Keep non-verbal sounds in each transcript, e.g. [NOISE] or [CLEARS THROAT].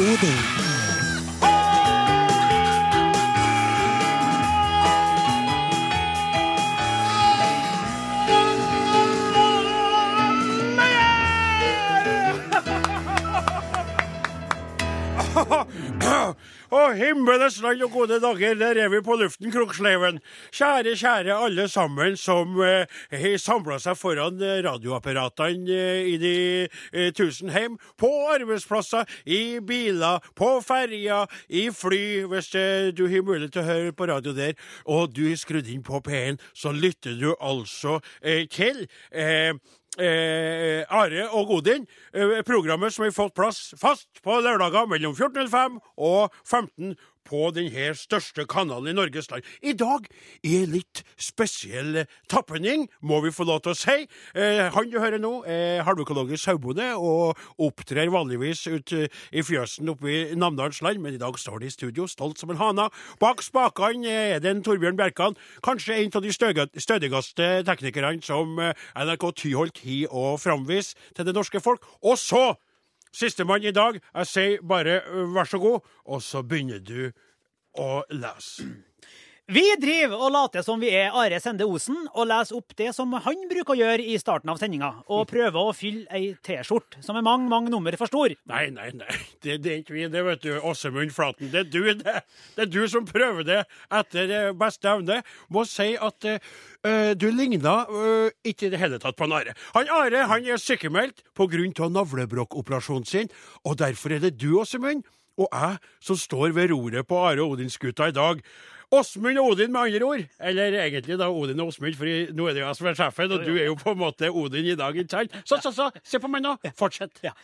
Odin. Himmelens land og gode dager, der er vi på luften, Kroksleiven. Kjære, kjære alle sammen som eh, samla seg foran eh, radioapparatene eh, i de eh, tusen hjem. På arbeidsplasser, i biler, på ferjer, i fly, hvis eh, du har mulighet til å høre på radio der, og du har skrudd inn på P1, så lytter du altså eh, til eh, Are og Godin. eh, programmet som har fått plass fast på lørdager mellom 14.05 og 15 på denne største kanalen i Norges land. I dag er litt spesiell tappening, må vi få lov til å si. Eh, han du hører nå, er halvøkologisk sauebonde og opptrer vanligvis ut eh, i fjøsen oppe i Namdalens land, men i dag står de i studio, stolt som en hana. Bak spakene er det en Torbjørn Bjerkan, kanskje en av de stødigste teknikerne som eh, NRK Tyholt har å framvise til det norske folk. Og så Sistemann i dag. Jeg sier bare vær så god, og så begynner du å lese. Vi driver og later som vi er Are Sende Osen, og leser opp det som han bruker å gjøre i starten av sendinga, og prøver å fylle ei T-skjorte som er mange, mange nummer for stor. Nei, nei, nei. Det, det er ikke vi, det, vet du. Åsemund Flaten. Det er du, det. Det er du som prøver det etter eh, beste evne. Må si at uh, du ligna uh, ikke i det hele tatt på en Are. Han Are han er sykemeldt pga. navlebrokkoperasjonen sin, og derfor er det du, Åsemund, og jeg som står ved roret på Are Odin-skuta i dag. Åsmund og Odin, med andre ord. Eller egentlig da Odin og Åsmund, for nå er det jo jeg som er sjefen, og du er jo på en måte Odin i dag, ikke sant? Så, så, så, se på meg nå. Fortsett. Ja.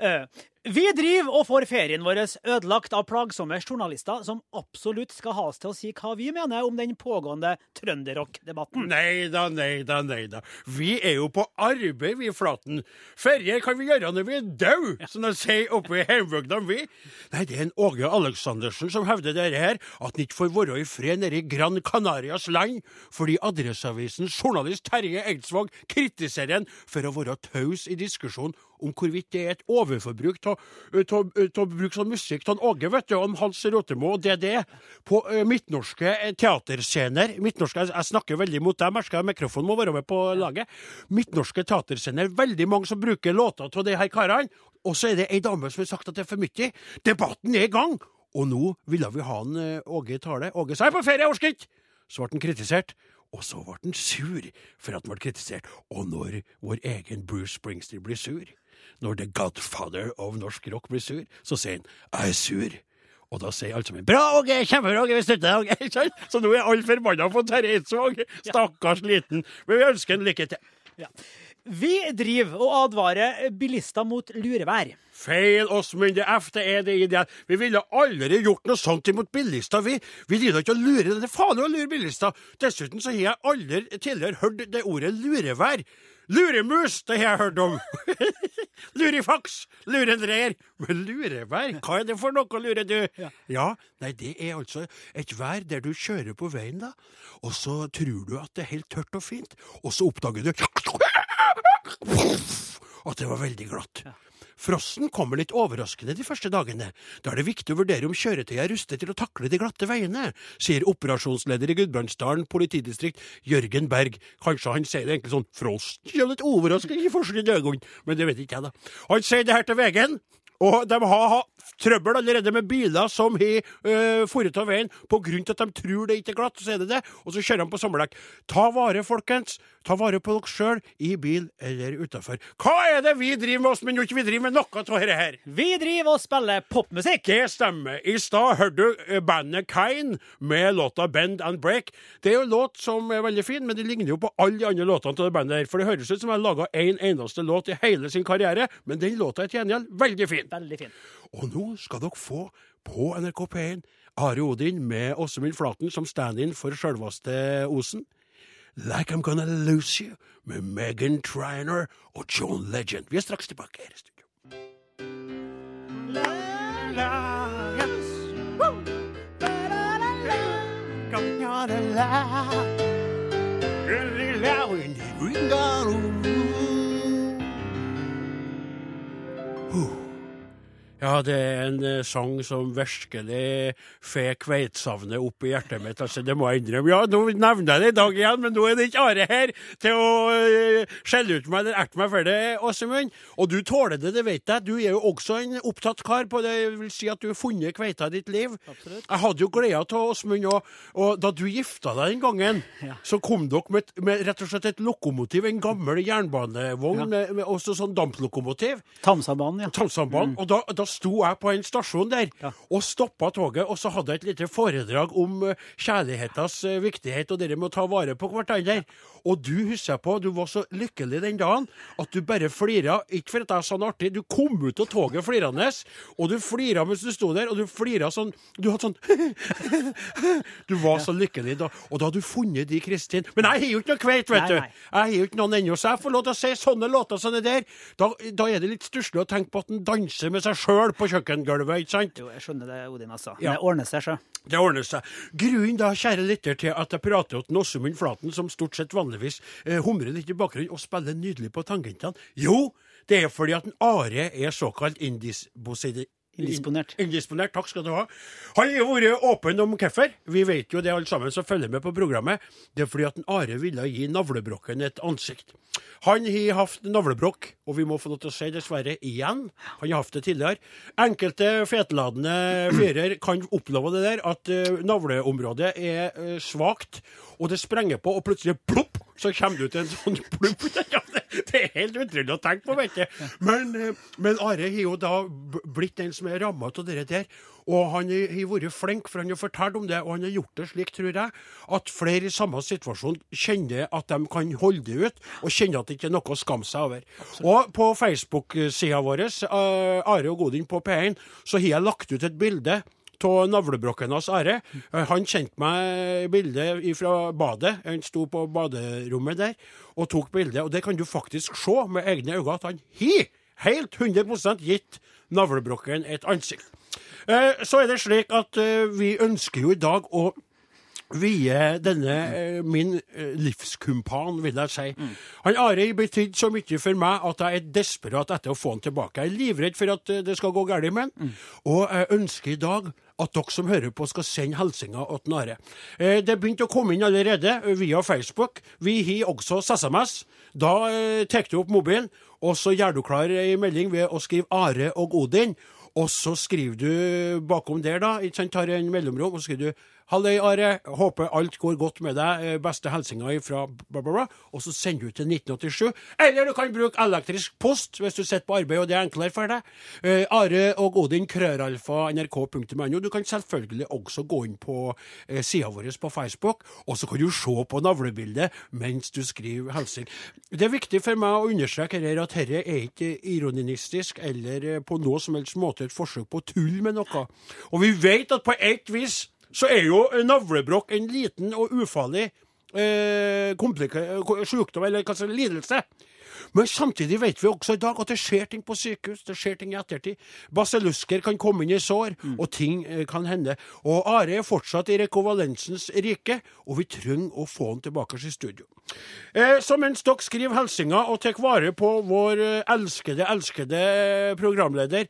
Eh, vi driver og får ferien vår ødelagt av plagsomme journalister som absolutt skal ha oss til å si hva vi mener om den pågående trønderrock-debatten. Nei da, nei da, nei da. Vi er jo på arbeid, vi, Flaten. Ferie kan vi gjøre når vi er døde, som de sier oppe i hjembygda vi. Nei, det er en Åge Aleksandersen som hevder dette her, at han ikke får være i fred nede i Gran Canarias land, fordi Adresseavisens journalist Terje Eidsvåg kritiserer han for å være taus i diskusjonen om hvorvidt det er et overforbruk av bruke sånn musikk av Åge, vet du, om Hans Rotemo og DDE på ø, midtnorske eh, teaterscener. Midtnorske, jeg, jeg snakker veldig mot dem, jeg, mikrofonen må være med på laget. Midtnorske teaterscener, veldig mange som bruker låter av de her karene, og så er det ei dame som har sagt at det er for mye. Debatten er i gang! Og nå ville vi ha en ø, Åge i tale. Åge sa jeg er på ferie, jeg orker ikke! Så ble han kritisert. Og så ble han sur for at han ble kritisert. Og når vår egen Bruce Springsteen blir sur, når The Godfather of norsk rock blir sur, så sier han 'jeg er sur'. Og da sier alle sammen 'bra, OK, kjempebra, Åge, vi støtter deg'. Åge». [LAUGHS] Ikke? Så nå er alle forbanna på Terje Eidsvåg. Stakkars liten. Men vi ønsker en lykke til. Vi driver og advarer bilister mot lurevær. Feil, oss, myndige F, Det er det ideelle. Vi ville aldri gjort noe sånt imot bilister, vi. Vi driver ikke og lurer. Det er farlig å lure bilister. Dessuten så har jeg aldri tidligere hørt det ordet lurevær. Luremus, det har jeg hørt om. [LAUGHS] Lurifaks, lurendreier. Men lurevær, hva er det for noe, lurer du? Ja. nei, det er altså et vær der du kjører på veien, da, og så tror du at det er helt tørt og fint, og så oppdager du [LAUGHS] at det var veldig glatt. Frosten kommer litt overraskende de første dagene. Da er det viktig å vurdere om kjøretøyet er rustet til å takle de glatte veiene, sier operasjonsleder i Gudbrandsdalen politidistrikt Jørgen Berg. Kanskje han sier det egentlig sånn Frosten kommer litt overraskende i første dagene, men det vet ikke jeg, da. Han sier det her til VG-en. Og de har hatt trøbbel allerede med biler som har øh, foret av veien til at de tror det ikke er glatt, så er det det, og så kjører de på sommerdekk. Ta vare, folkens. Ta vare på dere sjøl, i bil eller utafor. Hva er det vi driver med jo ikke vi driver med noe av dette her? Vi driver og spiller popmusikk. Det stemmer. I stad hørte du eh, bandet Kine med låta Bend and Break. Det er jo en låt som er veldig fin, men det ligner jo på alle de andre låtene til det bandet her. For det høres ut som de har laga én en eneste låt i hele sin karriere, men den låta er til gjengjeld veldig fin. Veldig fin. Og nå skal dere få på NRK P1 Are Odin med Åsemund Flaten som stand-in for sjølveste Osen. Like I'm Gonna Lose You med Megan Triner og John Legend. Vi er straks tilbake her i studio. Ja, det er en eh, sang som virkelig får kveitsavnet opp i hjertet mitt. Altså, det må jeg innrømme. Ja, nå nevner jeg det i dag igjen, men nå er det ikke Are her til å uh, skjelle ut meg eller erte meg for det, Åsemund. Og du tåler det, det vet jeg. Du er jo også en opptatt kar på det. Jeg vil si at du har funnet kveita i ditt liv. Absolutt. Jeg hadde jo gleda av Åsmund, og, og da du gifta deg den gangen, Ja. så kom dere med, et- med rett og slett et lokomotiv, en gammel jernbanevogn med, med også sånn damplokomotiv. Tamsabanen, ja. Tramsambanen. Og da, da sto jeg på en stasjon der. Ja. og stoppa toget, og så hadde jeg et lite foredrag om eh, kjærlighetens eh, viktighet og det med å ta vare på hverandre. Og du husker på, du var så lykkelig den dagen at du bare flira. Ikke for at jeg sa noe artig, du kom ut av toget flirende, og du flira mens du sto der, og du flira sånn Du hadde sånn [LAUGHS] Du var så lykkelig da. Og da hadde du funnet de, Kristin. Men jeg har jo ikke noe kveit, vet Nei, du. Jeg har jo ikke noen ennå, så jeg får lov til å si sånne låter som det der. Da, da er det litt stusslig å tenke på at en danser med seg sjøl på kjøkkengulvet, ikke sant? Jo, jeg skjønner det, Odin, altså. Ja. Det ordner seg, sjø. Det ordner seg. Grunnen da, kjære lytter, til at jeg prater til Åsemund Flaten, som stort sett vanligvis eh, humrer litt i bakgrunnen og spiller nydelig på tangentene, jo, det er fordi at en Are er såkalt indisposidi... Indisponert. Indisponert, takk skal du ha. Han har vært åpen om hvorfor. Vi vet jo det alle sammen som følger med på programmet. Det er fordi at en Are ville gi navlebrokken et ansikt. Han har hatt navlebrokk, og vi må få lov til å si dessverre igjen. Han har hatt det tidligere. Enkelte fetladende fyrer kan oppleve det der, at eh, navleområdet er uh, svakt, og det sprenger på, og plutselig plopp, så kommer du til en sånn [LAUGHS] plupp. Det, er helt utrolig å tenke på, vet du. Men, eh, men Are har jo da blitt den som er ramma av det der. Og han har vært flink, for han har fortalt om det, og han har gjort det slik, tror jeg, at flere i samme situasjon kjenner at de kan holde det ut, og kjenner at det ikke er noe å skamme seg over. Og på Facebook-sida vår, eh, Are og Godin på P1, så har jeg lagt ut et bilde av navlebrokken hans Are. Eh, Han kjente meg bildet fra badet. Han sto på baderommet der og tok bilde. Og det kan du faktisk se med egne øyne at han har helt 100% gitt navlebrokken et ansikt. Eh, Så er det slik at eh, vi ønsker jo i dag å vie denne eh, min eh, livskumpan, vil jeg si. Han Arild betydde så mye for meg at jeg er desperat etter å få han tilbake. Jeg er livredd for at eh, det skal gå galt med han, og jeg ønsker i dag at dere som hører på, skal sende hilsener til Are. Eh, Det begynte å komme inn allerede via Facebook. Vi har også SMS. Da eh, tar du opp mobilen, og så gjør du klar ei melding ved å skrive Are og Odin. Og så skriver du bakom der, da, ikke sant, tar en mellomrom, og skriver du Halløy, Are. Håper alt går godt med deg. Eh, Beste hilsener fra bla. Og så sender du til 1987. Eller du kan bruke elektrisk post hvis du sitter på arbeid og det er enklere for deg. Eh, Are og Odin, krøralfa, nrk.no. Du kan selvfølgelig også gå inn på eh, sida vår på Facebook, og så kan du se på navlebildet mens du skriver hilsen. Det er viktig for meg å understreke her at dette er ikke ironistisk eller eh, på noe som helst måte et forsøk på å tulle med noe. Og vi vet at på et vis så er jo navlebrokk en liten og ufarlig eh, sykdom, eller hva lidelse. Men samtidig vet vi også i dag at det skjer ting på sykehus, det skjer ting i ettertid. Basillusker kan komme inn i sår, og ting eh, kan hende. Og Are er fortsatt i rekovalensens rike, og vi trenger å få han tilbake i studio. Eh, så mens dere skriver hilsener og tar vare på vår eh, elskede, elskede programleder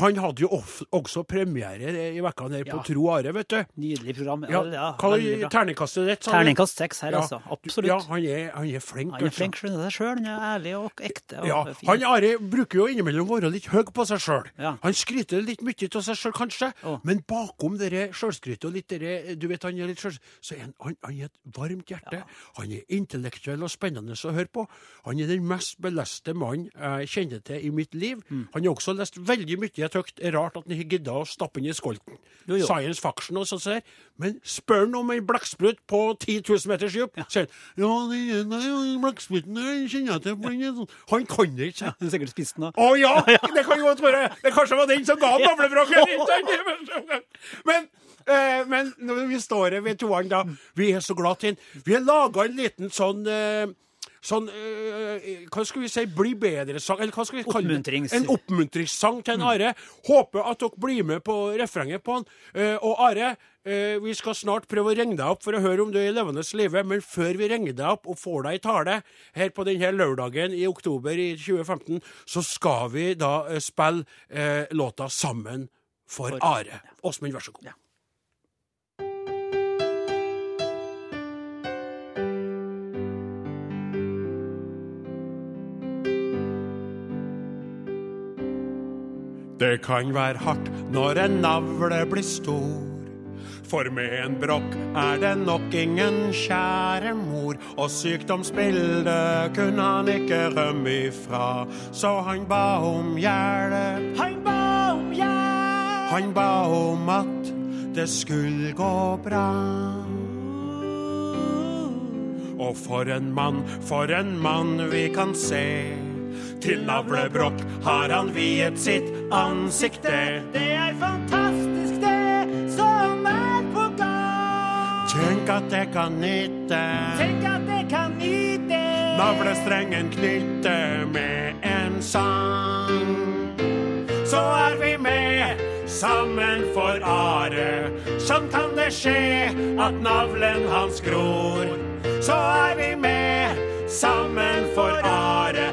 Han hadde jo også premiere i vekkene her på Ja. Tro Are, vet du. Nydelig program. Ja, Ja, hva er terningkastet ditt? du? Terningkast seks her, Ja, altså. Absolutt. Ja, han er, han er flink. Han er altså. flink, skjønner det sjøl. Han er ærlig og ekte. Og Ja, fin. han Are bruker jo innimellom å være litt høy på seg sjøl. Ja. Han skryter litt mye av seg sjøl, kanskje, oh. men bakom det sjølskrytet og litt det du vet, han er litt sjøl, så er han, han, han er et varmt hjerte. Han er intellektuell og spennende å høre på. Han er den mest beleste mannen jeg kjenner til i mitt liv. Mm. Han har også lest veldig mye jeg tykt er rart at han ikke gidda å stappe inn i skolten. Jo, jo. Science faction og sånn der. Men spør han om en blekksprut på 10 000 meters dyp, sier han ja, den blekkspruten kjenner jeg til. Er sånn». Han kan det ikke. Han har sikkert spist den. da. Å ja! Det kan godt være. Det kanskje var den som ga han navlebrokken. Men, eh, men når vi står her ved toeren, da Vi er så glad til den. Vi har laga en liten sånn eh, sånn eh, Hva skal vi si? Bli bedre-sang? Eller hva skal vi kalle det? En oppmuntringssang til en Are. Håper at dere blir med på refrenget på han. Uh, og Are, uh, vi skal snart prøve å ringe deg opp for å høre om du er i levende live, men før vi ringer deg opp og får deg i tale her på denne lørdagen i oktober i 2015, så skal vi da uh, spille låta 'Sammen for, Are'. Åsmund, vær så god. Ja. Det kan være hardt når en navle blir stor. For med en brokk er det nok ingen kjære mor. Og sykdomsbildet kunne han ikke rømme ifra, så han ba om hjelp. Han ba om hjelp! Han ba om at det skulle gå bra. Og for en mann, for en mann vi kan se. Til navlebrokk har han viet sitt ansikte. Det er fantastisk, det som er på gang. Tenk at det kan nytte. Tenk at det kan nyte. Navlestrengen knytte med en sang. Så er vi med sammen for Are. Sånn kan det skje at navlen hans gror. Så er vi med sammen for Are.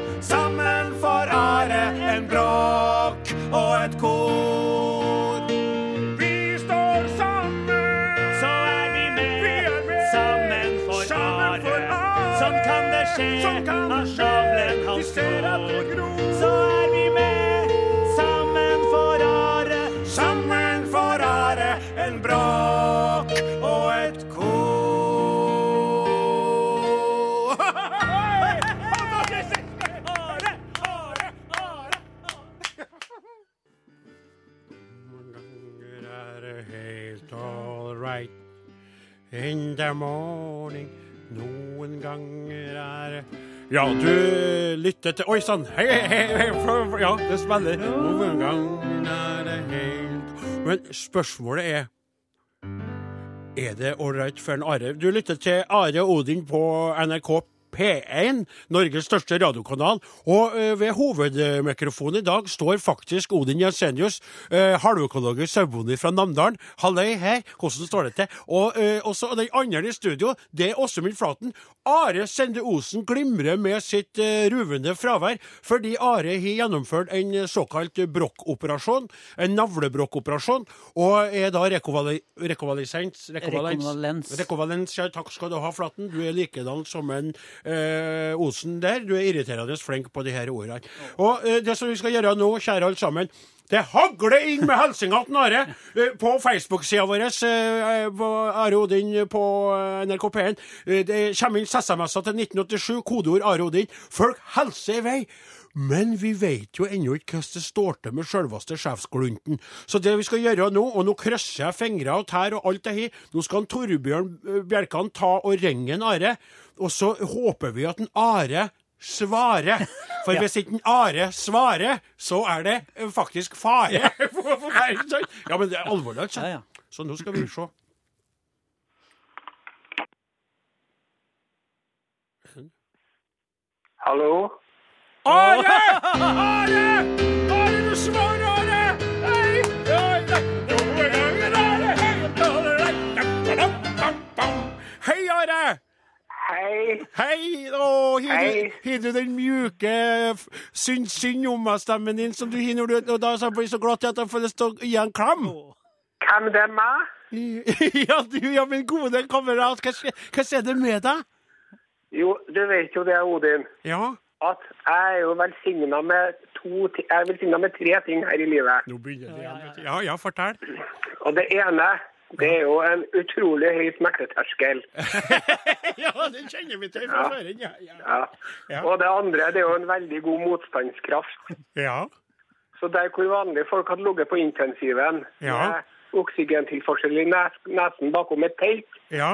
Ja, du lytter til Oi sann! Hei, hei, hei, Ja, det spiller. Er Men spørsmålet er Er det ålreit for en Are? Du lytter til Are Odin på NRK P1, Norges største radiokanal. Og eh, ved hovedmikrofonen i dag står faktisk Odin Jensenius, eh, halvøkologisk sauebonde fra Namdalen. Halløy her, hvordan står det til? Og eh, også den andre i studio, det er Åsemund Flaten. Are Sende Osen glimrer med sitt ruvende fravær, fordi Are har gjennomført en såkalt brokkoperasjon, en navlebrokkoperasjon, og er da rekovali rekovalesens Rekonvalens. Rekovalens, ja, takk skal du ha, Flaten. Du er likedan som en eh, Osen der. Du er irriterende flink på de her ordene. Og eh, det som vi skal gjøre nå, kjære alle sammen det hagler inn med hilsener til Are eh, på Facebook-sida vår. eh, på Are Odin på eh, NRK P1. Eh, Det kommer inn SMS-er til 1987, kodeord Are Odin. Folk hilser i vei. Men vi vet jo ennå ikke hvordan det står til med selveste sjefsglunten. Så det vi skal gjøre nå, og nå krysser jeg fingre og tær og alt det her, nå skal Torbjørn eh, Bjerkan ta og ringe en Are, og så håper vi at en Are svarer. For [LAUGHS] hvis ikke en Are svarer, så er det eh, faktisk fare. [LAUGHS] ja, men det er alvorlig, altså. Ja, ja. Så nå skal vi se. Hallo? Are! Are! Are, du svarer, Are! Hei! Hei, Are! Hei. Hei! Å, har du- den mjuke synd, synd om meg-stemmen din som du har når du og da så blir så glatt at jeg får lyst til å gi en klem? Hvem det er meg? [LAUGHS] Ja, du, ja, min gode kamerat, hva, hva er det med deg? Jo, du vet jo det, Odin, Ja, at jeg er jo velsigna med to Jeg er velsigna med tre ting her i livet. nå begynner det igjen. Ja, ja, fortell. Og det ene, det er jo en utrolig høy smerteterskel. [LAUGHS] Ja, det kjenner vi til fra Ja. før. Ja, ja. Ja. Ja. Og det andre, det er jo en veldig god motstandskraft. ja. Så der hvor vanlige folk hadde ligget på intensiven Ja. med oksygentilførsel i nesen bakom et telt, ja.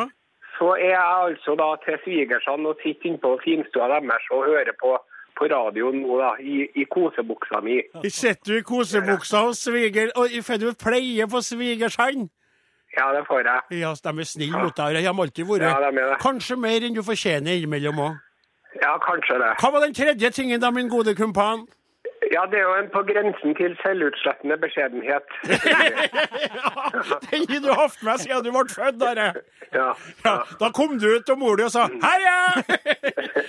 Så er jeg altså da til svigersene og sitter inne på finstua deres og hører på, på radioen nå da, i, i kosebuksa mi. Sitter du i kosebuksa hos sviger og får du pleie på svigersand? Ja, det får jeg. Ja, de er snille mot deg. De har alltid vært Ja, de er det. Kanskje mer enn du fortjener innimellom òg. Ja, kanskje det. Hva var den tredje tingen da, min gode kumpan? Ja, det er jo en på grensen til selvutslettende beskjedenhet. [LAUGHS] Ja, den har du hatt med siden du ble født, Are. Ja. Ja, da kom du ut til mor di og sa 'her er!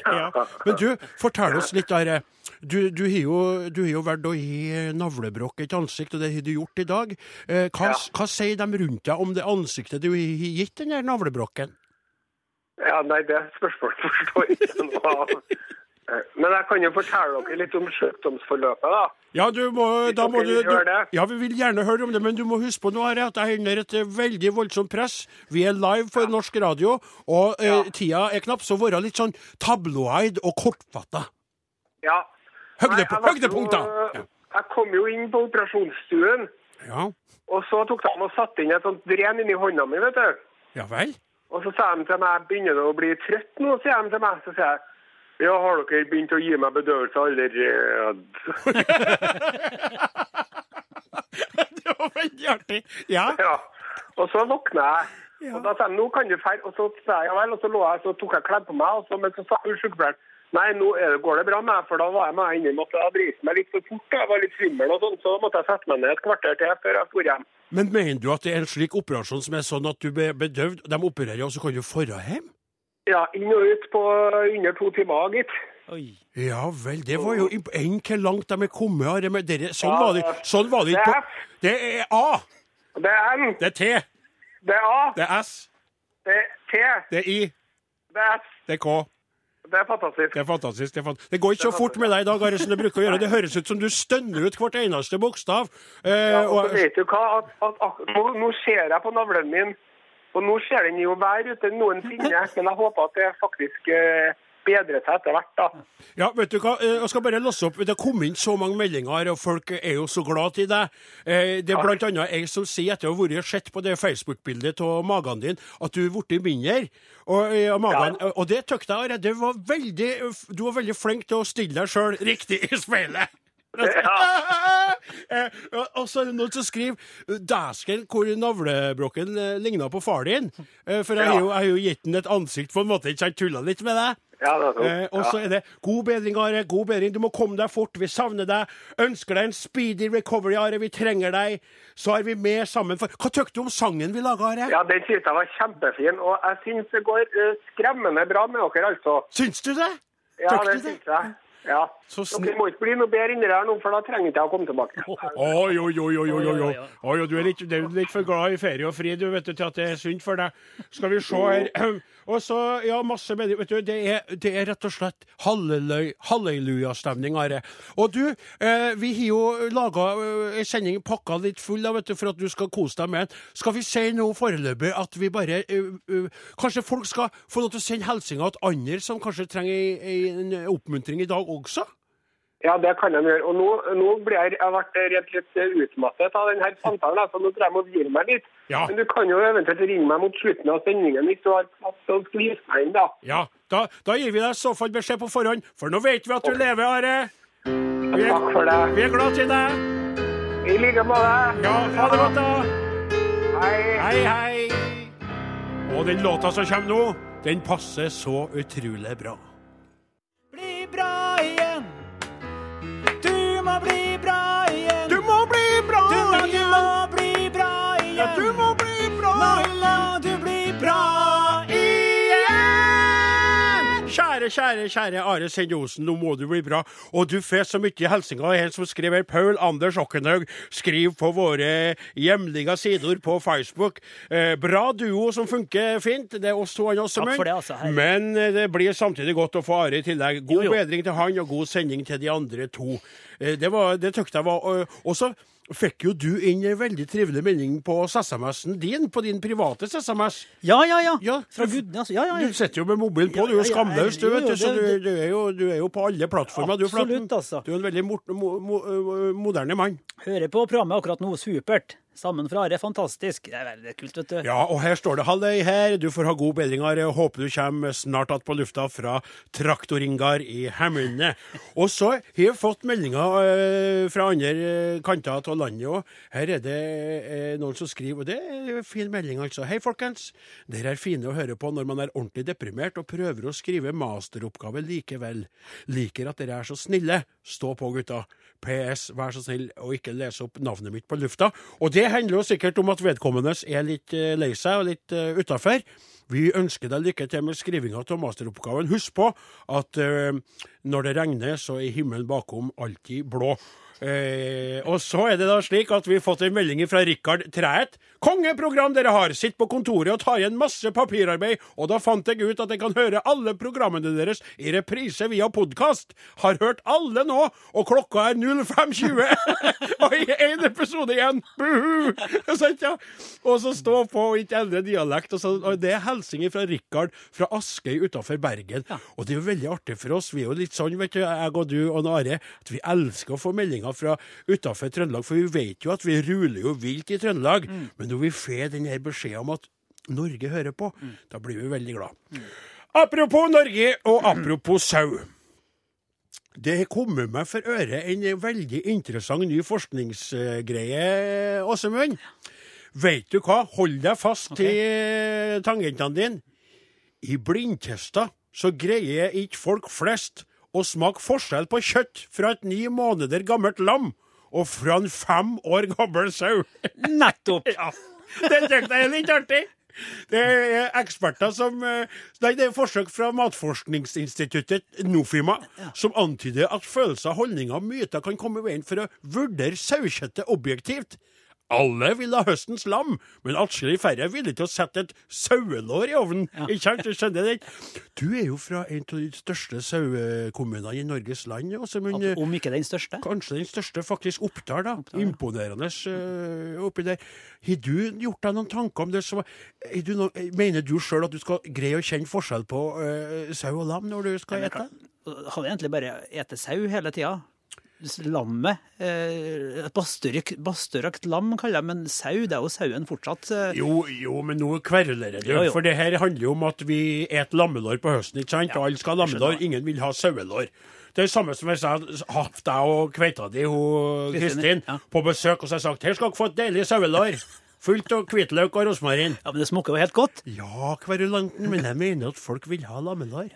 Ja. Men du, fortell oss litt, Are. Du, du har jo, du har jo vært å gi navlebrokk et ansikt, og det har du gjort i dag. Eh, Hva, Ja. hva sier de rundt deg om det ansiktet du har gitt den navlebrokken? ja, nei, det spørsmålet forstår jeg ikke noe av. Eh, Men jeg kan jo fortelle dere litt om sykdomsforløpet, da. Ja, du må, da må du, du? Ja, vi vil gjerne høre om det, men du må huske på nå her at jeg hender under et eh, veldig voldsomt press. Vi er live for norsk radio, og eh, Ja. tida er knapp, så være litt sånn tabloid og kortfatta. Ja. Høyde- Nei, jeg Ja. Jeg kom jo inn på operasjonsstuen, Ja, og så tok de og satte inn et sånt dren inni hånda mi, vet du. ja vel? Og så sa de til meg, begynner du å bli trøtt nå, sier de til meg. Så sier jeg, ja, har dere begynt å gi meg bedøvelse allerede? [LAUGHS] Det var veldig artig. Ja. Ja. Og så våkna jeg. Ja. Og da sa jeg nå kan du feire. Og så sa jeg, ja vel, og så lå jeg, så tok jeg kledd på meg, og så, men så sa sykepleieren, nei, nå det, går det bra med meg, for da var jeg med inni, måtte jeg brise meg litt for fort, jeg var litt svimmel og sånn, så måtte jeg sette meg ned et kvarter til før jeg dro hjem. Men mener du at det er en slik operasjon som er sånn at du blir bedøvd, de opererer, og så kan du dra hjem? Ja, inn og ut på under to timer, gitt. Oi. Ja vel, det var jo Enn hvor langt de er kommet, av det dere, sånn, Ja, var det, sånn var det det ikke er på Det er A, Det er N, det er T, det er A, det er S, det er T, det er I, det er S, det er K. det er fantastisk. Det er fantastisk. Det, er fant det går ikke så fort med deg i dag, Are, som det bruker å gjøre. Det høres ut som du stønner ut hvert eneste bokstav. Eh, Ja, og og, vet du hva, at, at, at, nå, nå ser jeg på navlen min, og nå ser den jo hver ute noensinne, [LAUGHS] men jeg håper at det faktisk eh, bedrer seg etter hvert, da. ja, vet du hva, eh, jeg skal bare låse opp. Det har kommet inn så mange meldinger, og folk er jo så glad til deg. Eh, Det er annet jeg som sier, etter å ha vært sett på det Facebook-bildet av magen din, at du er blitt mindre. Og, og, magen, Ja. og det tykte jeg, det var veldig, du var veldig flink til å stille deg sjøl riktig i speilet. [LAUGHS] Eh, og- så er det noen som skriver Dæsken, hvor navlebrokken eh, ligna på far din. Eh, For jeg har jo, gitt den et ansikt på en måte, ikke sant? Tulla litt med deg. Ja, det. Eh, og så er det god bedring, Are. God bedring. Du må komme deg fort. Vi savner deg. Ønsker deg en speedy recovery, Are. Vi trenger deg. Så er vi med sammen. For hva tykker du om sangen vi laga, Are? Ja, den synes jeg var kjempefin, og jeg synes det går uh, skremmende bra med dere, altså. Syns du det? Ja, det syns jeg. Ja. Så snill. Dere må ikke bli noe bedre inni der nå, for da trenger ikke jeg å komme tilbake. Oi, oi, oi, oi, oi, oi, du er litt, du er litt for glad i ferie og fri, du, vet du, til at det er sunt for deg. Skal vi se her. [CLEARS THROAT] Og så, ja, masse medier. Vet du, det er, det er rett og slett hallelujastemning, Are. Og du, eh, vi har jo laga eh, en sending pakka litt full da, vet du, for at du skal kose deg med den. Skal vi si nå foreløpig at vi bare uh, uh, Kanskje folk skal få lov til å sende hilsener til andre som kanskje trenger ei- ei- en oppmuntring i dag også? Ja, det kan de gjøre. Og nå, nå blir jeg, jeg ble rett litt utmattet av denne samtalen, så nå tror jeg jeg må hvile meg litt. Ja. Men du kan jo eventuelt ringe meg mot slutten av sendingen hvis du har plass å skvise meg inn, da. Ja, da, da gir vi deg i så fall beskjed på forhånd, for nå vet vi at du lever, Are. Vi er, Takk for det. vi er glad til deg. I like måte. Ja, ha det godt, da. Hei. Hei, hei. Og den låta som kommer nå, den passer så utrolig bra. Kjære, kjære, kjære Are Sende Osen, nå må du bli bra. Og du får så mye hilsener. En som skriver Paul Anders Okkenhaug, skriv på våre hjemlige sider på Facebook. Eh, bra duo som funker fint. Det er oss to også, for det, altså. Hei. Men eh, det blir samtidig godt å få Are i tillegg. God Jo, jo. bedring til han, og god sending til de andre to. Eh, det var, det tykte jeg var Også Og så fikk jo du inn en veldig trivelig melding på SMS-en din, på din private SMS. Ja, ja, ja. Ja, Fra gudene, altså. Ja, ja, Du sitter jo med mobilen på, du er jo ja, ja, skamløs, du, vet du. Så du, du, er jo, du er jo på alle plattformer, du. Absolutt, altså. Du er en veldig mo mo mo moderne mann. Hører på programmet akkurat nå, supert. Sammen fra Are. Fantastisk. Det er veldig kult, vet du. Ja, og her står det 'Halløy her'. Du får ha god bedring, Are. Håper du kommer snart att på lufta fra Traktoringar i Hemne. Og så har jeg fått meldinger eh, fra andre eh, kanter av landet òg. Her er det eh, noen som skriver, og det er en fin melding, altså. Hei, folkens. Dere er fine å høre på når man er ordentlig deprimert og prøver å skrive masteroppgave likevel. Liker at dere er så snille. Stå på, gutta. PS, vær så snill å ikke lese opp navnet mitt på lufta. Og det handler jo sikkert om at vedkommende er litt eh, lei seg og litt uh, utafor. Vi ønsker deg lykke til med skrivinga av masteroppgaven. Husk på at uh, når det regner, så er himmelen bakom alltid blå. Eh, og så er det da slik at vi har fått en melding fra Rikard Træet. Kongeprogram dere har! Sitt på kontoret og ta igjen masse papirarbeid. Og da fant jeg ut at jeg kan høre alle programmene deres i reprise via podkast. Har hørt alle nå, og klokka er 05.20! [LAUGHS] og i én episode igjen! Buhu! [LAUGHS] Og så stå på og ikke endre dialekt. Og, så, og det er hilsener fra Rikard fra Askøy utafor Bergen. Og det er jo veldig artig for oss. Vi er jo litt sånn, vet du, jeg og du og Are, at vi elsker å få meldinger fra utafor Trøndelag. For vi vet jo at vi ruler jo vilt i Trøndelag. Men når vi får denne beskjeden om at Norge hører på, da blir vi veldig glad. Apropos Norge, og apropos sau. Det har kommet meg for øre en veldig interessant ny forskningsgreie, Åsemund. Vet du hva? Hold deg fast okay. til tangentene dine. I blindtester så greier ikke folk flest å smake forskjell på kjøtt fra et ni måneder gammelt lam og fra en fem år gammel sau. [LAUGHS] Nettopp! Ja, det tenkte jeg er litt artig. Det er eksperter som eh, Nei, det er forsøk fra Matforskningsinstituttet, Nofima, som antyder at følelser, holdninger og myter kan komme i veien for å vurdere sauekjøttet objektivt. Alle vil ha høstens lam, men atskillig færre er villig til å sette et sauelår i ovnen. Ikke sant? Du skjønner det? Du er jo fra en av de største sauekommunene i Norges land. Åsemund. Om ikke den største. Kanskje den største, faktisk Oppdal. da. Imponerende uh, oppi der. Har du gjort deg noen tanker om det? Som, du no, mener du sjøl at du skal greie å kjenne forskjell på uh, sau og lam når du skal ete? Hadde egentlig bare ete sau hele tida. Lammet eh, Et bastørrøkt bastørrøkt lam, kaller jeg men sau, det er jo sauen fortsatt. eh, Jo, jo, men nå kverulerer du. Jo. For det her handler jo om at vi et lammelår på høsten, ikke sant? Ja, alle skal ha lammelår. Ingen vil ha sauelår. Det er det samme som jeg hadde hatt deg og kveita di, Kristin, ja. på besøk, og så har jeg sagt her skal dere få et deilig sauelår. [LAUGHS] Fullt av hvitløk og rosmarin. Ja, Men det smaker jo helt godt. Ja, kverulanten, men jeg mener at folk vil ha lammelår.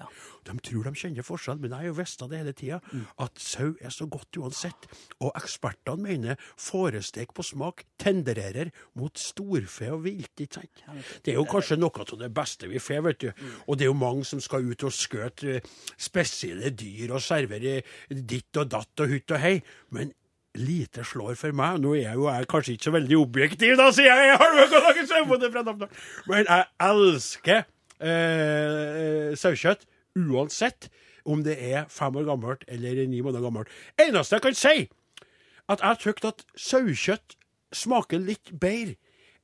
De tror de kjenner forskjell, men jeg har jo visst det hele tida, at sau er så godt uansett. Og ekspertene mener fårestek på smak tendererer mot storfe og vilt. ikke sant? Det er jo kanskje noe av det beste vi får, vet du. Og det er jo mange som skal ut og skjøte eh, spesielle dyr og servere ditt og datt og hutt og hei. Men lite slår for meg. Nå er jeg jo jeg kanskje ikke så veldig objektiv, da, sier jeg. jeg har Namdal. Men jeg elsker eh, sauekjøtt uansett om det er fem år gammelt eller ni måneder gammelt. Eneste jeg kan si, at jeg syns at sauekjøtt smaker litt bedre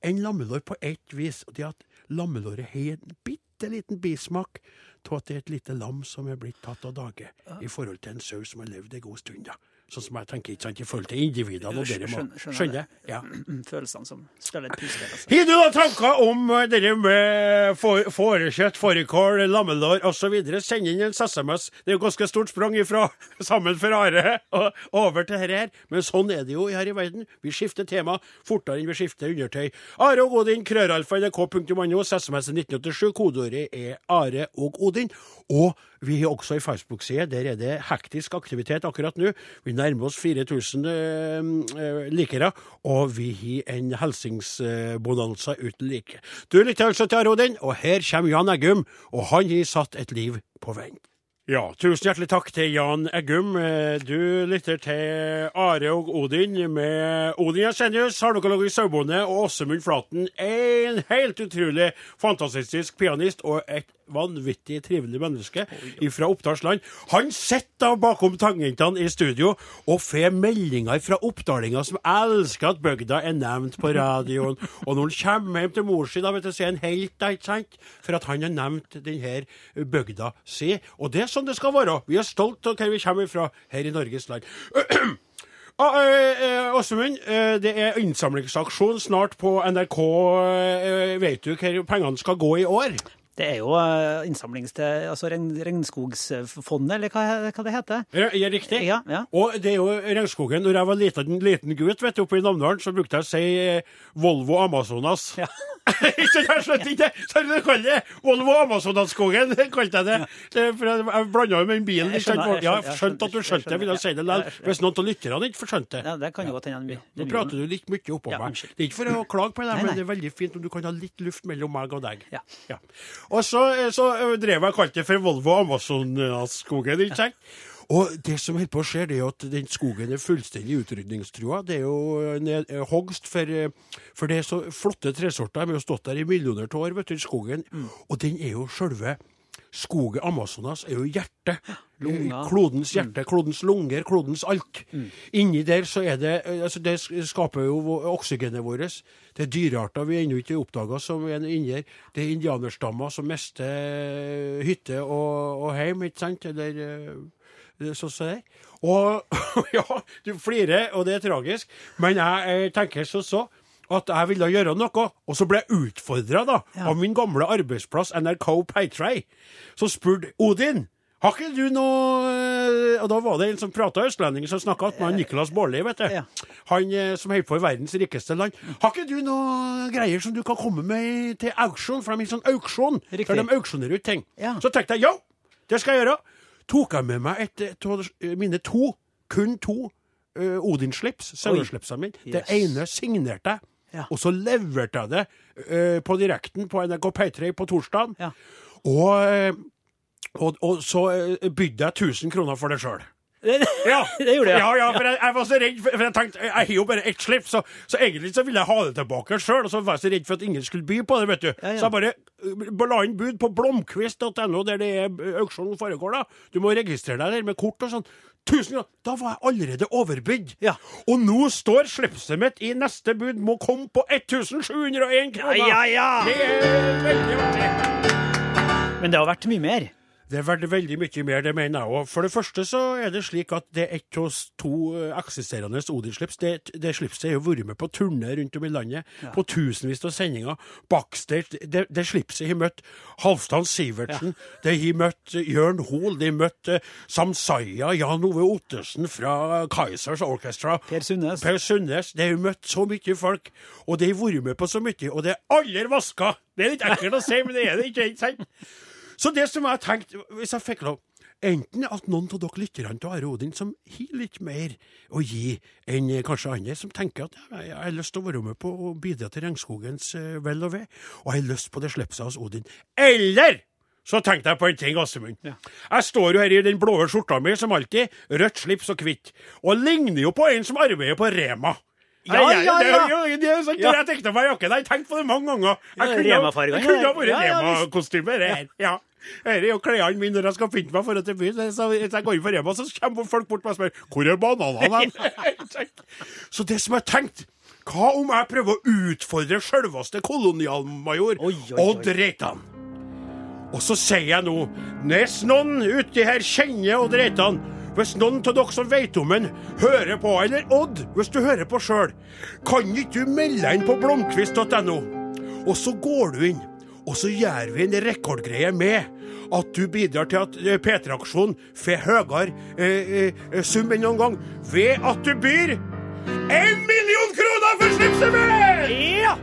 enn lammelår på ett vis. Og det at lammelåret har en bitte liten bismak av at det er et lite lam som er blitt tatt av dage, i forhold til en sau som har levd en god stund. da. Sånn som jeg tenker, ikke sant, i forhold til individene. og dere må- Skjønner? Ja. [CLEARS THROAT] Følelsene som spiller et puslespill. Altså. Har du da tanker om eh, det med får- fårekjøtt, fårikål, lammelår osv.? Send inn en SMS. Det er jo ganske stort sprang ifra [LAUGHS] sammen for Are og over til dette her. Men sånn er det jo her i verden. Vi skifter tema fortere enn vi skifter undertøy. Are og Odin, krøralfa nrk.no, SMS 1987. Kodeordet er Are og Odin. Og vi har også ei Facebook-side. Der er det hektisk aktivitet akkurat nå. Vi nærmer oss 4000 eh, eh, likere, og vi har en helsingsbonanza uten like. Du lytter altså til Arodin, og her kommer Jan Eggum, og han har satt et liv på vent. Ja, tusen hjertelig takk til Jan Eggum. Eh, Du lytter til Are og Odin med Odin Jensenius, har dere laget sauebonde, og Åsemund Flaten. En helt utrolig fantastisk pianist og et vanvittig trivelig menneske fra Oppdalsland. Han sitter bakom tangentene i studio og får meldinger fra oppdalinger som elsker at bygda er nevnt på radioen. Og når han kommer hjem til mor si, da vet du, så er han helt, ikke sant? For at han har nevnt denne bygda si. Og det sånn det skal være. Vi er stolt av hvor vi kommer fra her i Norges land. [CLEARS THROAT] Ah, eh, eh, Åsmund, eh, det er innsamlingsaksjon snart på NRK. Vet du hvor pengene skal gå i år? Det er jo eh, innsamlings til altså regn, Regnskogsfondet, eller hva, hva det heter. Er er riktig? Ja, ja. Og det er jo regnskogen. Når jeg var liten, liten gutt vet du, oppe i Namdalen, så brukte jeg å si eh, Volvo Amazonas. Ja. [LAUGHS] sant, jeg skjønte ikke det! Så du kaller det Volvo Amazonasskogen, [LAUGHS] kalte jeg det. det for jeg blanda jo med den bilen. Jeg jeg Ja, skjønte at du skjønte det, ville jeg si det likevel. Hvis noen av lytterne ikke skjønte. Ja, det kan jo godt hende. det Nå prater du litt mye oppå Ja, meg. Det er ikke for å klage på deg, men det er veldig fint om du kan ha litt luft mellom meg og deg. Ja. Og så, så drev jeg og kalte det for Volvo Amazonasskogen, ikke sant? Og det som holder på å skje, det er jo at den skogen er fullstendig utrydningstrua. Det er jo ned, eh, hogst for, eh, for det er så flotte tresorter. De har stått der i millioner av år, vet du, skogen. Mm. Og den er jo sjølve Skogen Amazonas er jo hjertet. Lunga. Klodens hjerte, klodens lunger, klodens alt. Inni der så er det eh, altså Det skaper jo oksygenet vårt. Det er dyrearter vi ennå ikke har oppdaga som er inni der. Det er indianerstammer som mister eh, hytte og, og heim, ikke sant? Eller eh, sånn som det. er. Og [LAUGHS] ja, du flirer, og det er tragisk, men jeg jeg tenker så så at jeg ville gjøre noe, og så ble jeg utfordra Ja. av min gamle arbeidsplass NRK Paytray. som spurte Odin har ikke du noe eh, Og da var det en som prata østlending, som snakka med Niklas Nicolas Baarli, vet du. Ja. Han eh, som holder på i verdens rikeste land. Har ikke du noe greier som du kan komme med til auksjon? For de har en sånn auksjon Riktig. der de auksjonerer ut ting. Ja. Så tenkte jeg ja, det skal jeg gjøre. Tok jeg med meg et to, mine to, kun to, uh, Odin-slips, saueslipsene mine. Det ene signerte jeg. Ja. Og så leverte jeg det uh, på direkten på NRK P3 på torsdag. Ja. Og, eh, og, og så eh, bydde jeg 1000 kroner for det sjøl. [LAUGHS] Ja. Det gjorde jeg. Ja, ja, for jeg, jeg var så redd, for, for jeg tenkte jeg har jo bare ett slips, så, så egentlig så ville jeg ha det tilbake sjøl. Og så var jeg så redd for at ingen skulle by på det, vet du. Ja. Så jeg bare uh, la inn bud på blomkvist.no, der det er auksjonen foregår, da. Du må registrere deg der med kort og sånn. Tusen kroner! Da var jeg allerede overbydd. Ja. Og nå står slipset mitt i neste bud må komme på 1701 kroner! Ja, ja, ja. Det er veldig artig. Men det har vært mye mer. Det er verdt veldig mye mer, det mener jeg òg. For det første så er det slik at det ett av to eh, eksisterende Odin-slips. Det, det slipset har vært med på turné rundt om i landet, på tusenvis av sendinger. Backstage. Det, det slipset har møtt Halvdan Sivertsen, det har møtt eh, Jørn Hoel, de har møtt eh, Samsaya, Jan Ove Ottesen fra Kaizers Orchestra. Per Sundnes. Per Sundnes. Det har møtt så mye folk, og det har vært med på så mye, og det er aldri vaska! Det er litt ekkelt å si, men det er det ikke. ikke sant? Så det som jeg tenkte, hvis jeg fikk lov Enten at noen av dere lytterne til Are Odin som har litt mer å gi enn kanskje andre, som tenker at ja, jeg har lyst til å være med på å bidra til regnskogens eh, vel og ve, og jeg har lyst på det slipset hos Odin. Eller så tenkte jeg på en ting, Assemund. Jeg står jo her i den blå skjorta mi som alltid, rødt slips og hvitt, og ligner jo på en som arbeider på Rema. Ja, ja! ja, det ja. jo- det er jo sant, Ja. Jeg tenkte meg jakken, jeg har tenkt på det mange ganger. Jeg Ja, kunne, jeg kunne ha ja. vært Ja, ja. Rema-kostyme, det her. Ja. Dette er jo klærne mine når jeg skal pynte meg for å til byen. Så hvis jeg går inn for Rema, så kommer folk bort og spør hvor er bananene. hen?» [LAUGHS] [LAUGHS] så det som jeg tenkte hva om jeg prøver å utfordre selveste kolonialmajor. Odd Reitan? Og så sier jeg nå, hvis noen uti her kjenner Odd Reitan, hvis noen av dere som vet om den, hører på, eller Odd, hvis du hører på sjøl, kan ikke du melde inn på blomkvist.no? Og så går du inn, og så gjør vi en rekordgreie med at du bidrar til at eh, P3-aksjonen får høyere eh, eh, sum enn noen gang, ved at du byr en million kroner for slipset! Ja!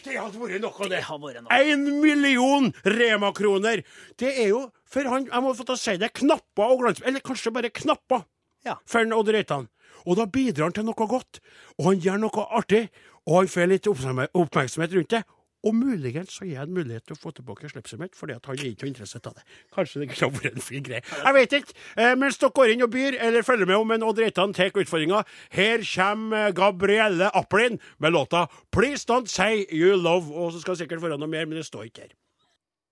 Det hadde vært noe, det. Det. En million Rema-kroner! Det er jo, for han, jeg må få til å si det, knapper og glans... Eller kanskje bare knapper Ja. for Odd Reitan. Og da bidrar han til noe godt, og han gjør noe artig, og han får litt oppmerksomhet rundt det. Og muligens så gir jeg en mulighet til å få tilbake slipset mitt, fordi at han er ikke interessert av det. Kanskje det kunne vært en fin greie. Jeg vet ikke. Eh, mens dere går inn og byr, eller følger med om en Odd Reitan tar utfordringa, her kommer Gabrielle Applin med låta 'Please Don't Say You Love'. Og så skal jeg sikkert være noe mer, men det står ikke her.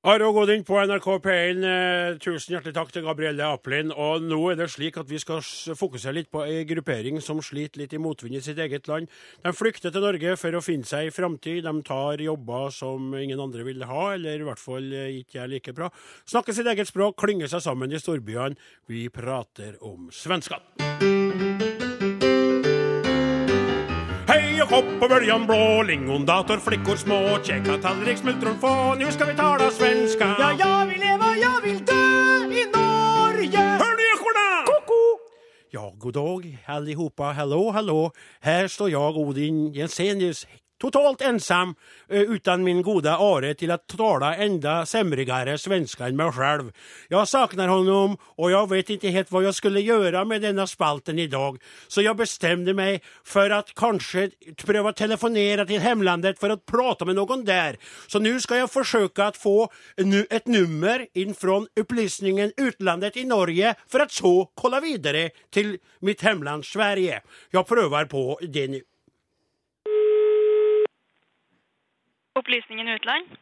Are Godin på NRK P1, eh, tusen hjertelig takk til Gabrielle Applin. Og nå er det slik at vi skal fokusere litt på ei gruppering som sliter litt i motvind i sitt eget land. De flykter til Norge for å finne seg i framtid. De tar jobber som ingen andre vil ha, eller i hvert fall eh, ikke er like bra. Snakker sitt eget språk, klynger seg sammen i storbyene. Vi prater om svenskene. Hopp på bøljan blå, lingondator, flickor små, käka tallrik, smultron få, nu ska vi tala svenska. Ja, jag vill leva, jag vill dö i Norge. Hör ni ekorna? Koko! Ja, god dag allihopa. Hallå, hallå. Här står jag, Odin Jensenius, totalt ensam eh, utan min gode Are till att tala enda sämrigare svenska än mig själv. Jag saknar honom och jag vet inte helt vad jag skulle göra med denna spalten idag. Så jag bestämde mig för att kanske pröva telefonera till hemlandet för att prata med någon där. Så nu ska jag försöka att få et nummer in från upplysningen utlandet i Norge för att så kolla vidare till mitt hemland Sverige. Jag prövar på det nu. Opplysningen utland?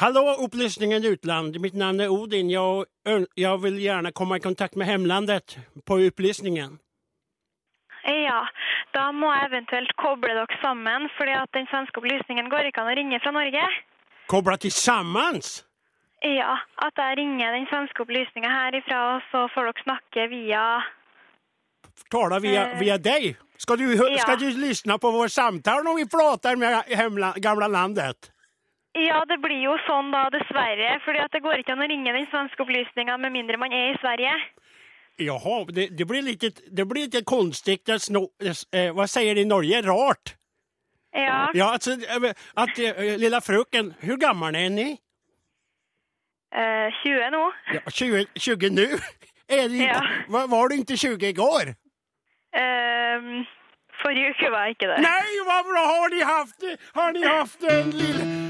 Hallå Opplysningen utland, mitt navn er Odin. Jeg, jeg vil gjerne komme i kontakt med hemlandet på Opplysningen. Ja, da må jeg eventuelt koble dere sammen, fordi at den svenske opplysningen går ikke an å ringe fra Norge. Koble til sammen? Ja, at jeg ringer den svenske opplysningen herifra, og så får dere snakke via Tale via, Eh, via deg? Skal du, ja. skal du lyssna på vår samtale når vi prater med hemla, gamla landet? Ja, det blir jo sånn da, dessverre, fordi at det går ikke an å ringe den svenske opplysninga med mindre man er i Sverige. Jaha, det, det, blir litt det blir lite konstigt. att Sno, eh, vad säger de i Norge? Rart? Ja, Ja, altså, at, att, eh, lilla frøken, hvor gammel er ni? eh, 20 nå. Ja, 20, 20 nå? Ja. var, var du ikke 20 igår? Ehm, forrige uke var jeg ikke det. Nei, hva bra! Har de haft, har ni haft en liten...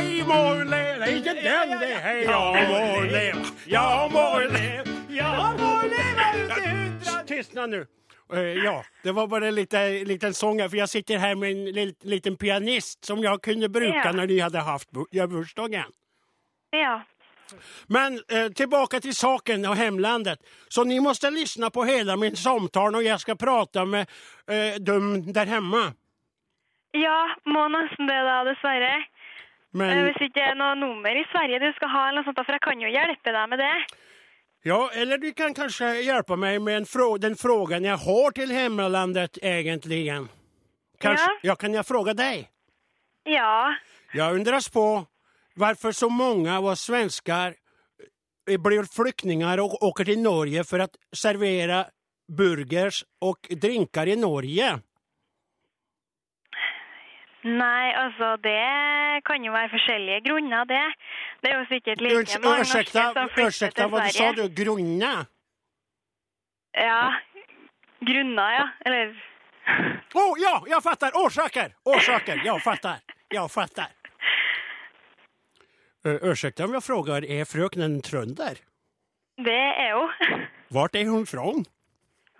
Hej må leva. ikke den det. er. ja må leve, Ja må leve, Ja, må leve ut i hundre. Tystna nu. Eh, ja, det var bare en liten, liten sang för jag sitter her med en li- liten pianist som jeg kunne bruke når de hadde hade haft bursdagen. Ja. Men eh, tilbake til saken og hemlandet. Så ni må høre på hele min samtale når jeg skal prate med eh, dem der hjemme. Ja, må nesten det da, dessverre. Eh, Men, Hvis ikke det er noe nummer i Sverige du skal ha, eller noe sånt, for jeg kan jo hjelpe deg med det. ja, eller du kan kanskje hjelpe meg med den frågan jeg har til hjemlandet, egentlig. Kanskje, Ja. ja, kan jeg spørre deg? Ja. Jeg undres på hvorfor så mange av oss svenskar eh, blir flyktninger og åker til Norge for å servere burgers og drinker i Norge. Nei, altså, det kan jo være forskjellige grunner, det. Det er jo sikkert like mange norske som flytter til Sverige. sa hva du? Grunner? Ja. Grunner, ja. Eller [LAUGHS] Oh, ja, jeg fatter! Årsaker! Årsaker! jag fatter. Jag fatter. Unnskyld om jeg spør, er frøken en trønder? Det er jo Hvor [LAUGHS] er hun från?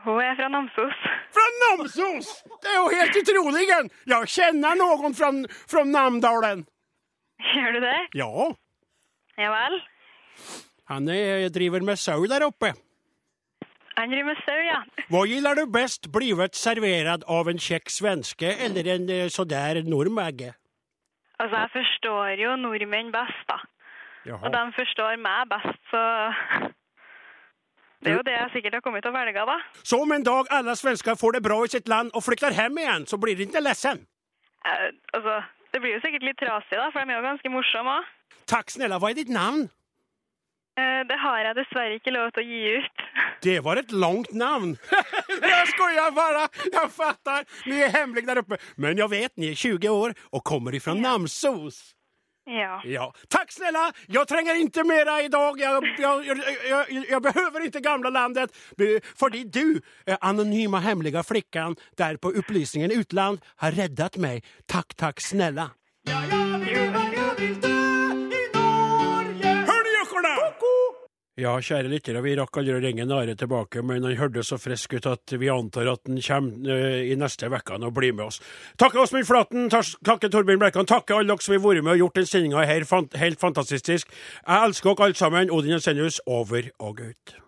Hun er fra Namsos. Fra Namsos! Det er jo helt utrolig! Jeg kjenner noen fra, fra Namdalen. Gjør du det? Ja, Ja vel. han er, driver med sau der oppe. Han driver med sau, ja. Hva liker du best, blivet servert av en kjekk svenske eller en eh, sådär nordmagge? Altså, jeg forstår jo nordmenn best, da. Og de forstår meg best, så Det er jo det jeg sikkert har kommet til å velge, da. Så om en dag alle svensker får det bra i sitt land og flykter hjem igjen, så blir de ikke ledsen? Eh, altså, det blir jo sikkert litt trasig, da, for de er jo ganske morsomme òg. Takk, snella. Hva er ditt navn? Eh, det har jeg dessverre ikke lov til å gi ut. [LAUGHS] Det var et langt navn! [LAUGHS] jeg skojar bare! Jeg fatter! Ni er hemmelige der oppe. Men jeg vet, ni er 20 år og kommer ifra Namsos. Ja. Ja. Tack snälla! Jag tränger inte mera idag. Jag, jag, jag, jag, jag behöver inte gamla landet. Fordi du, eh, anonyma hemliga flickan där på upplysningen utland, har räddat mig. Tack, tack snälla. Ja, jag Ja, kjære lyttere, vi rakk aldri å ringe Are tilbake, men han hørtes så frisk ut at vi antar at han kommer eh, i neste uke og blir med oss. Takke Åsmund Flaten, takke Torbjørn Blekkan, takke alle dere som har vært med og gjort den sendinga her helt fantastisk. Jeg elsker dere alle sammen. Odin Jensenius, over og ut.